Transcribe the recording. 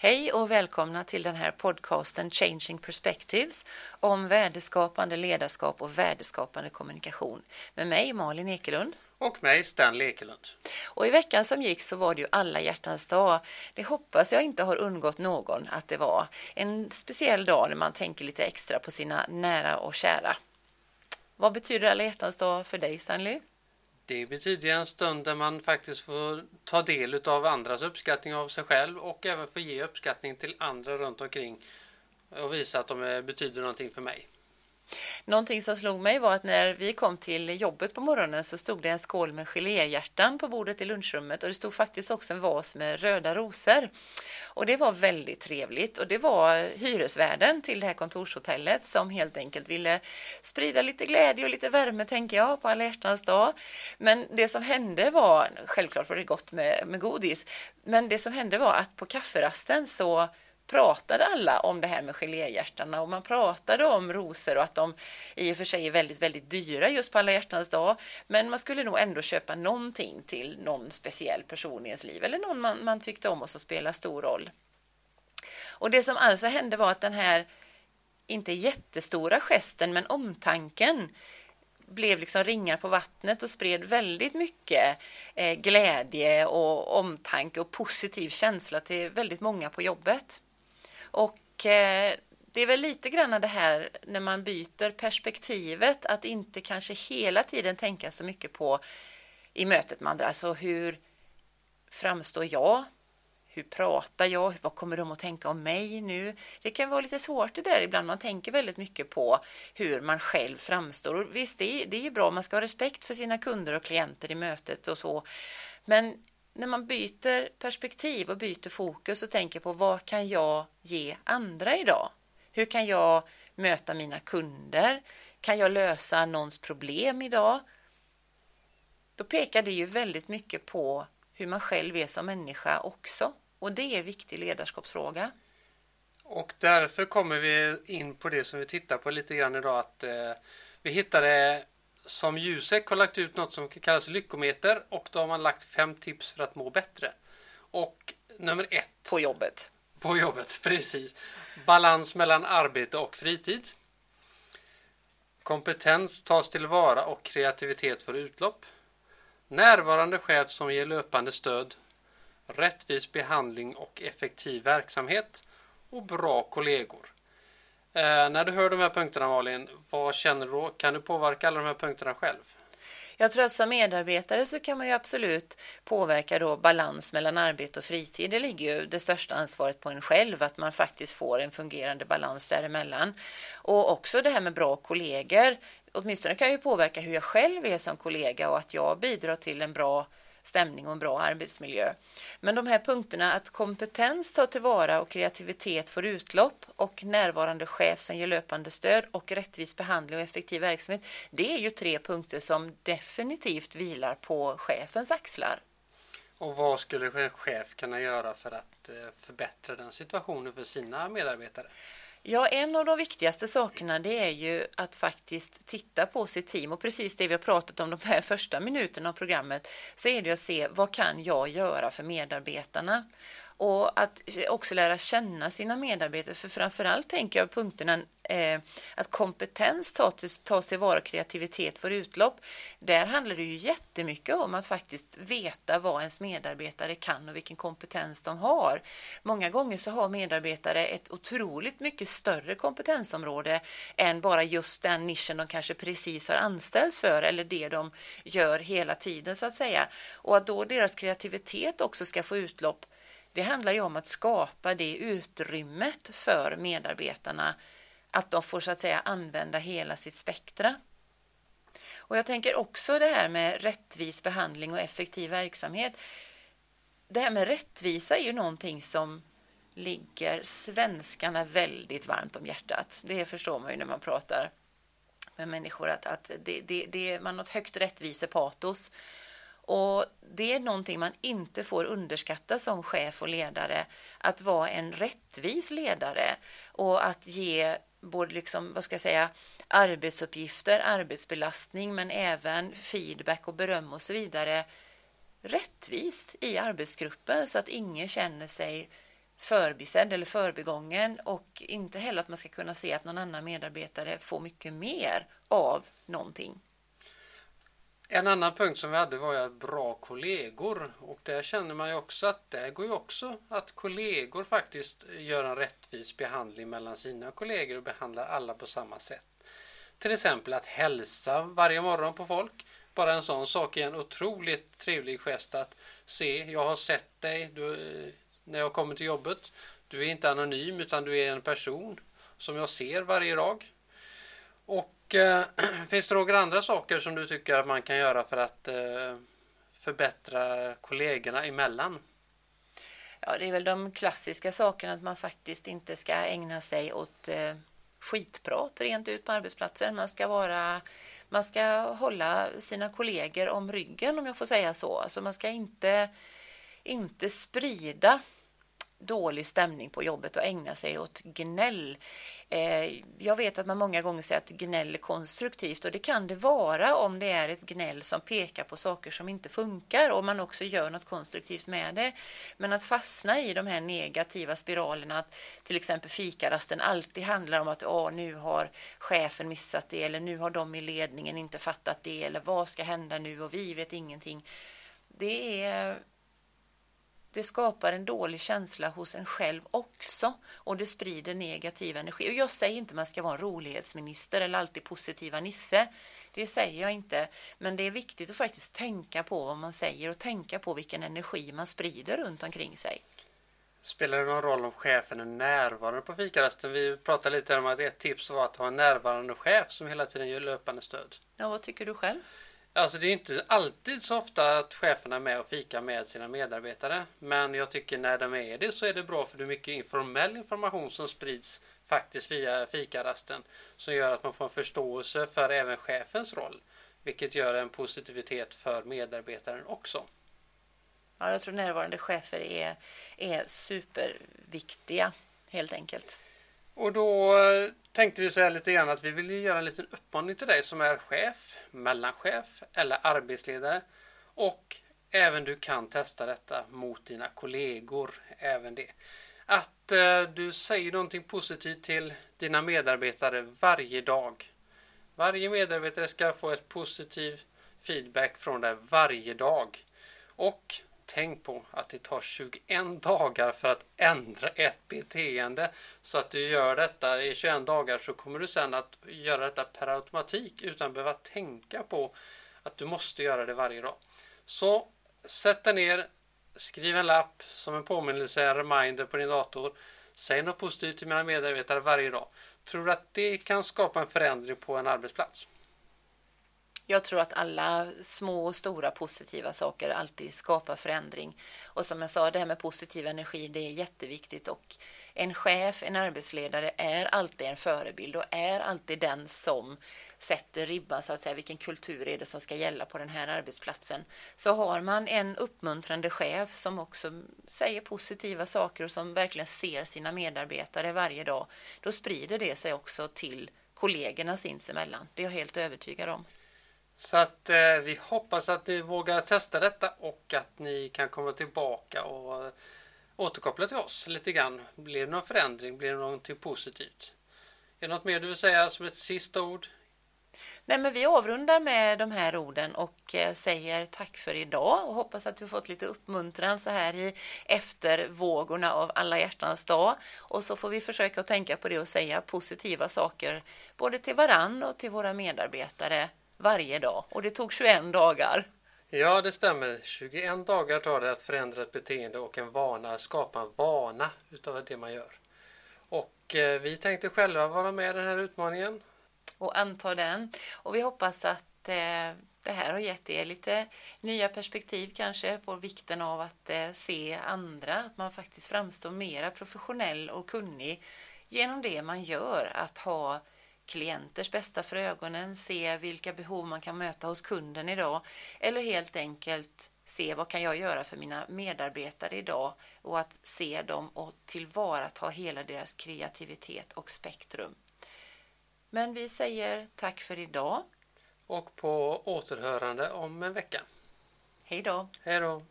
Hej och välkomna till den här podcasten Changing Perspectives om värdeskapande ledarskap och värdeskapande kommunikation med mig Malin Ekelund. Och mig Stanley Ekelund. Och i veckan som gick så var det ju alla hjärtans dag. Det hoppas jag inte har undgått någon att det var. En speciell dag när man tänker lite extra på sina nära och kära. Vad betyder alla hjärtans dag för dig Stanley? Det betyder en stund där man faktiskt får ta del av andras uppskattning av sig själv och även få ge uppskattning till andra runt omkring och visa att de betyder någonting för mig. Någonting som slog mig var att när vi kom till jobbet på morgonen så stod det en skål med geléhjärtan på bordet i lunchrummet och det stod faktiskt också en vas med röda rosor. Och det var väldigt trevligt och det var hyresvärden till det här kontorshotellet som helt enkelt ville sprida lite glädje och lite värme tänker jag på alla hjärtans dag. Men det som hände var, självklart var det gott med, med godis, men det som hände var att på kafferasten så pratade alla om det här med geléhjärtarna och man pratade om rosor och att de i och för sig är väldigt, väldigt dyra just på alla hjärtans dag. Men man skulle nog ändå köpa någonting till någon speciell person i ens liv eller någon man, man tyckte om och som spelar stor roll. Och det som alltså hände var att den här inte jättestora gesten men omtanken blev liksom ringar på vattnet och spred väldigt mycket eh, glädje och omtanke och positiv känsla till väldigt många på jobbet. Och eh, det är väl lite grann det här när man byter perspektivet att inte kanske hela tiden tänka så mycket på i mötet med andra, alltså hur framstår jag? Hur pratar jag? Vad kommer de att tänka om mig nu? Det kan vara lite svårt det där ibland. Man tänker väldigt mycket på hur man själv framstår. Och visst, det är, det är ju bra. Man ska ha respekt för sina kunder och klienter i mötet och så. Men när man byter perspektiv och byter fokus och tänker på vad kan jag ge andra idag? Hur kan jag möta mina kunder? Kan jag lösa någons problem idag? Då pekar det ju väldigt mycket på hur man själv är som människa också. Och det är en viktig ledarskapsfråga. Och därför kommer vi in på det som vi tittar på lite grann idag. Att eh, vi hittade som Jusek har lagt ut något som kallas lyckometer och då har man lagt fem tips för att må bättre. Och nummer ett. På jobbet. På jobbet, precis. Balans mellan arbete och fritid. Kompetens tas tillvara och kreativitet för utlopp. Närvarande chef som ger löpande stöd. Rättvis behandling och effektiv verksamhet. Och bra kollegor. Eh, när du hör de här punkterna Malin, vad känner du då? Kan du påverka alla de här punkterna själv? Jag tror att som medarbetare så kan man ju absolut påverka då balans mellan arbete och fritid. Det ligger ju det största ansvaret på en själv, att man faktiskt får en fungerande balans däremellan. Och också det här med bra kollegor. Åtminstone kan jag ju påverka hur jag själv är som kollega och att jag bidrar till en bra stämning och en bra arbetsmiljö. Men de här punkterna att kompetens tar tillvara och kreativitet får utlopp och närvarande chef som ger löpande stöd och rättvis behandling och effektiv verksamhet. Det är ju tre punkter som definitivt vilar på chefens axlar. Och vad skulle en chef kunna göra för att eh, förbättra den situationen för sina medarbetare? Ja, en av de viktigaste sakerna det är ju att faktiskt titta på sitt team. Och precis det vi har pratat om de här första minuterna av programmet så är det att se vad kan jag göra för medarbetarna? Och att också lära känna sina medarbetare. För framförallt tänker jag punkterna eh, att kompetens tas, tas tillvara, kreativitet får utlopp. Där handlar det ju jättemycket om att faktiskt veta vad ens medarbetare kan och vilken kompetens de har. Många gånger så har medarbetare ett otroligt mycket större kompetensområde än bara just den nischen de kanske precis har anställts för eller det de gör hela tiden så att säga. Och att då deras kreativitet också ska få utlopp det handlar ju om att skapa det utrymmet för medarbetarna att de får så att säga använda hela sitt spektra. Och jag tänker också det här med rättvis behandling och effektiv verksamhet. Det här med rättvisa är ju någonting som ligger svenskarna väldigt varmt om hjärtat. Det förstår man ju när man pratar med människor att, att det, det, det, man har ett högt rättvisepatos. Och det är någonting man inte får underskatta som chef och ledare, att vara en rättvis ledare och att ge både liksom, vad ska jag säga, arbetsuppgifter, arbetsbelastning, men även feedback och beröm och så vidare rättvist i arbetsgruppen så att ingen känner sig förbisedd eller förbigången och inte heller att man ska kunna se att någon annan medarbetare får mycket mer av någonting. En annan punkt som vi hade var ju bra kollegor och där känner man ju också att det går ju också att kollegor faktiskt gör en rättvis behandling mellan sina kollegor och behandlar alla på samma sätt. Till exempel att hälsa varje morgon på folk. Bara en sån sak är en otroligt trevlig gest att se, jag har sett dig du, när jag kommer till jobbet. Du är inte anonym utan du är en person som jag ser varje dag. Och eh, finns det några andra saker som du tycker att man kan göra för att eh, förbättra kollegorna emellan? Ja, det är väl de klassiska sakerna att man faktiskt inte ska ägna sig åt eh, skitprat rent ut på arbetsplatsen. Man ska vara man ska hålla sina kollegor om ryggen om jag får säga så. Alltså man ska inte, inte sprida dålig stämning på jobbet och ägna sig åt gnäll. Eh, jag vet att man många gånger säger att gnäll är konstruktivt och det kan det vara om det är ett gnäll som pekar på saker som inte funkar och man också gör något konstruktivt med det. Men att fastna i de här negativa spiralerna, att till exempel fikarasten alltid handlar om att Åh, nu har chefen missat det eller nu har de i ledningen inte fattat det eller vad ska hända nu och vi vet ingenting. Det är det skapar en dålig känsla hos en själv också och det sprider negativ energi. Och jag säger inte att man ska vara en rolighetsminister eller alltid positiva Nisse. Det säger jag inte. Men det är viktigt att faktiskt tänka på vad man säger och tänka på vilken energi man sprider runt omkring sig. Spelar det någon roll om chefen är närvarande på fikarasten? Vi pratade lite om att ett tips var att ha en närvarande chef som hela tiden gör löpande stöd. Ja, vad tycker du själv? Alltså det är inte alltid så ofta att cheferna är med och fikar med sina medarbetare. Men jag tycker när de är det så är det bra för det är mycket informell information som sprids faktiskt via fikarasten. Som gör att man får en förståelse för även chefens roll. Vilket gör en positivitet för medarbetaren också. Ja, jag tror närvarande chefer är, är superviktiga helt enkelt. Och då eh, tänkte vi säga lite grann att vi vill göra en liten uppmaning till dig som är chef, mellanchef eller arbetsledare. Och även du kan testa detta mot dina kollegor. Även det. Att eh, du säger någonting positivt till dina medarbetare varje dag. Varje medarbetare ska få ett positiv feedback från dig varje dag. Och tänk på att det tar 21 dagar för att ändra ett beteende. Så att du gör detta i 21 dagar så kommer du sen att göra detta per automatik utan att behöva tänka på att du måste göra det varje dag. Så sätt dig ner, skriv en lapp som en påminnelse, en reminder på din dator. Säg något positivt till mina medarbetare varje dag. Tror du att det kan skapa en förändring på en arbetsplats? Jag tror att alla små och stora positiva saker alltid skapar förändring. Och som jag sa, det här med positiv energi, det är jätteviktigt. Och en chef, en arbetsledare är alltid en förebild och är alltid den som sätter ribban, så att säga, vilken kultur är det som ska gälla på den här arbetsplatsen. Så har man en uppmuntrande chef som också säger positiva saker och som verkligen ser sina medarbetare varje dag, då sprider det sig också till kollegorna sinsemellan. Det är jag helt övertygad om. Så att eh, vi hoppas att ni vågar testa detta och att ni kan komma tillbaka och eh, återkoppla till oss lite grann. Blir det någon förändring? Blir det någonting positivt? Är det något mer du vill säga som ett sista ord? Nej, men vi avrundar med de här orden och eh, säger tack för idag och hoppas att du har fått lite uppmuntran så här i eftervågorna av alla hjärtans dag. Och så får vi försöka att tänka på det och säga positiva saker både till varann och till våra medarbetare varje dag och det tog 21 dagar. Ja, det stämmer. 21 dagar tar det att förändra ett beteende och en vana, skapa en vana utav det man gör. Och eh, vi tänkte själva vara med i den här utmaningen. Och anta den. Och vi hoppas att eh, det här har gett er lite nya perspektiv kanske på vikten av att eh, se andra, att man faktiskt framstår mera professionell och kunnig genom det man gör, att ha klienters bästa för ögonen, se vilka behov man kan möta hos kunden idag eller helt enkelt se vad kan jag göra för mina medarbetare idag och att se dem och tillvarata hela deras kreativitet och spektrum. Men vi säger tack för idag. Och på återhörande om en vecka. Hej då. Hej då.